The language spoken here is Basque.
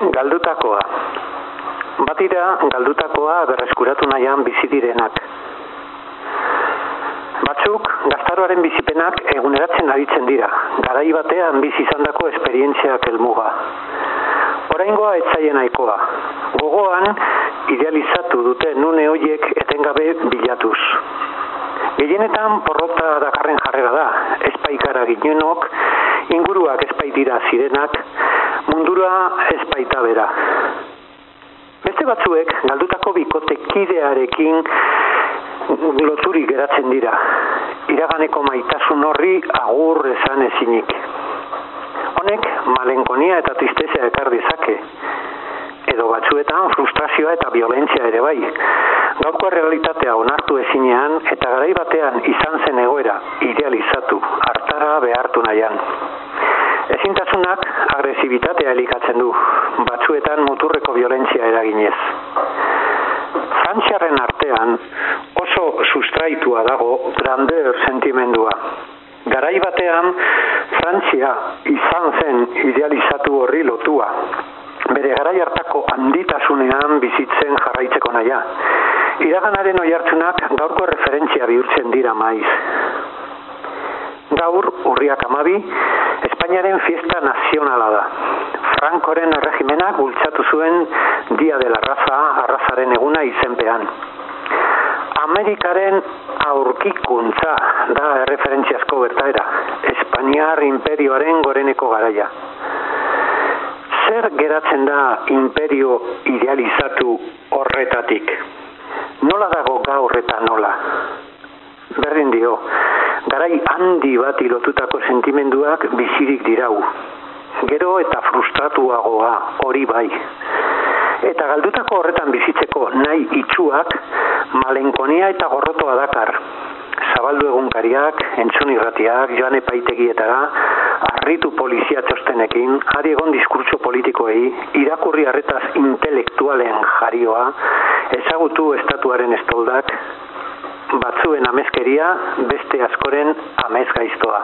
Galdutakoa. Batira galdutakoa berreskuratu nahian bizi direnak. Batzuk gaztaroaren bizipenak eguneratzen aritzen dira. Garai batean bizi izandako esperientziak helmuga. Oraingoa etzaien nahikoa. Gogoan idealizatu dute nune hoiek etengabe bilatuz. Gehienetan porrota dakarren jarrera da, espaikara ginenok, inguruak espaitira zirenak, mundura espaita bera. Beste batzuek, galdutako bikote kidearekin loturik geratzen dira. Iraganeko maitasun horri agur esan ezinik. Honek, malenkonia eta tristezea ekar dezake. Edo batzuetan frustrazioa eta violentzia ere bai. Gaurko realitatea onartu ezinean eta garai batean izan zen egoera idealizatu, hartara behartu nahian. Agresibitatea elikatzen du, batzuetan muturreko violentzia eraginez. Frantziarren artean oso sustraitua dago grandeur sentimendua. Garai batean Frantzia izan zen idealizatu horri lotua. Bere garai hartako handitasunean bizitzen jarraitzeko naia. Iraganaren oihartzunak gaurko referentzia bihurtzen dira maiz. Gaur, urriak amabi, Espainiaren fiesta nazionala da. Frankoren erregimenak bultzatu zuen Dia de la Raza, arrazaren eguna izenpean. Amerikaren aurkikuntza da erreferentziazko bertaera. Espainiar imperioaren goreneko garaia. Zer geratzen da imperio idealizatu horretatik? Nola dago gaur eta nola? Berdin dio, garai handi bat ilotutako sentimenduak bizirik dirau. Gero eta frustratuagoa hori bai. Eta galdutako horretan bizitzeko nahi itxuak malenkonia eta gorrotoa dakar. Zabaldu egunkariak, entzun irratiak, joan epaitegietara, arritu polizia txostenekin, ari egon diskurtso politikoei, irakurri harretaz intelektualen jarioa, ezagutu estatuaren estoldak, batzuen amezkeria, beste askoren amez gaiztoa.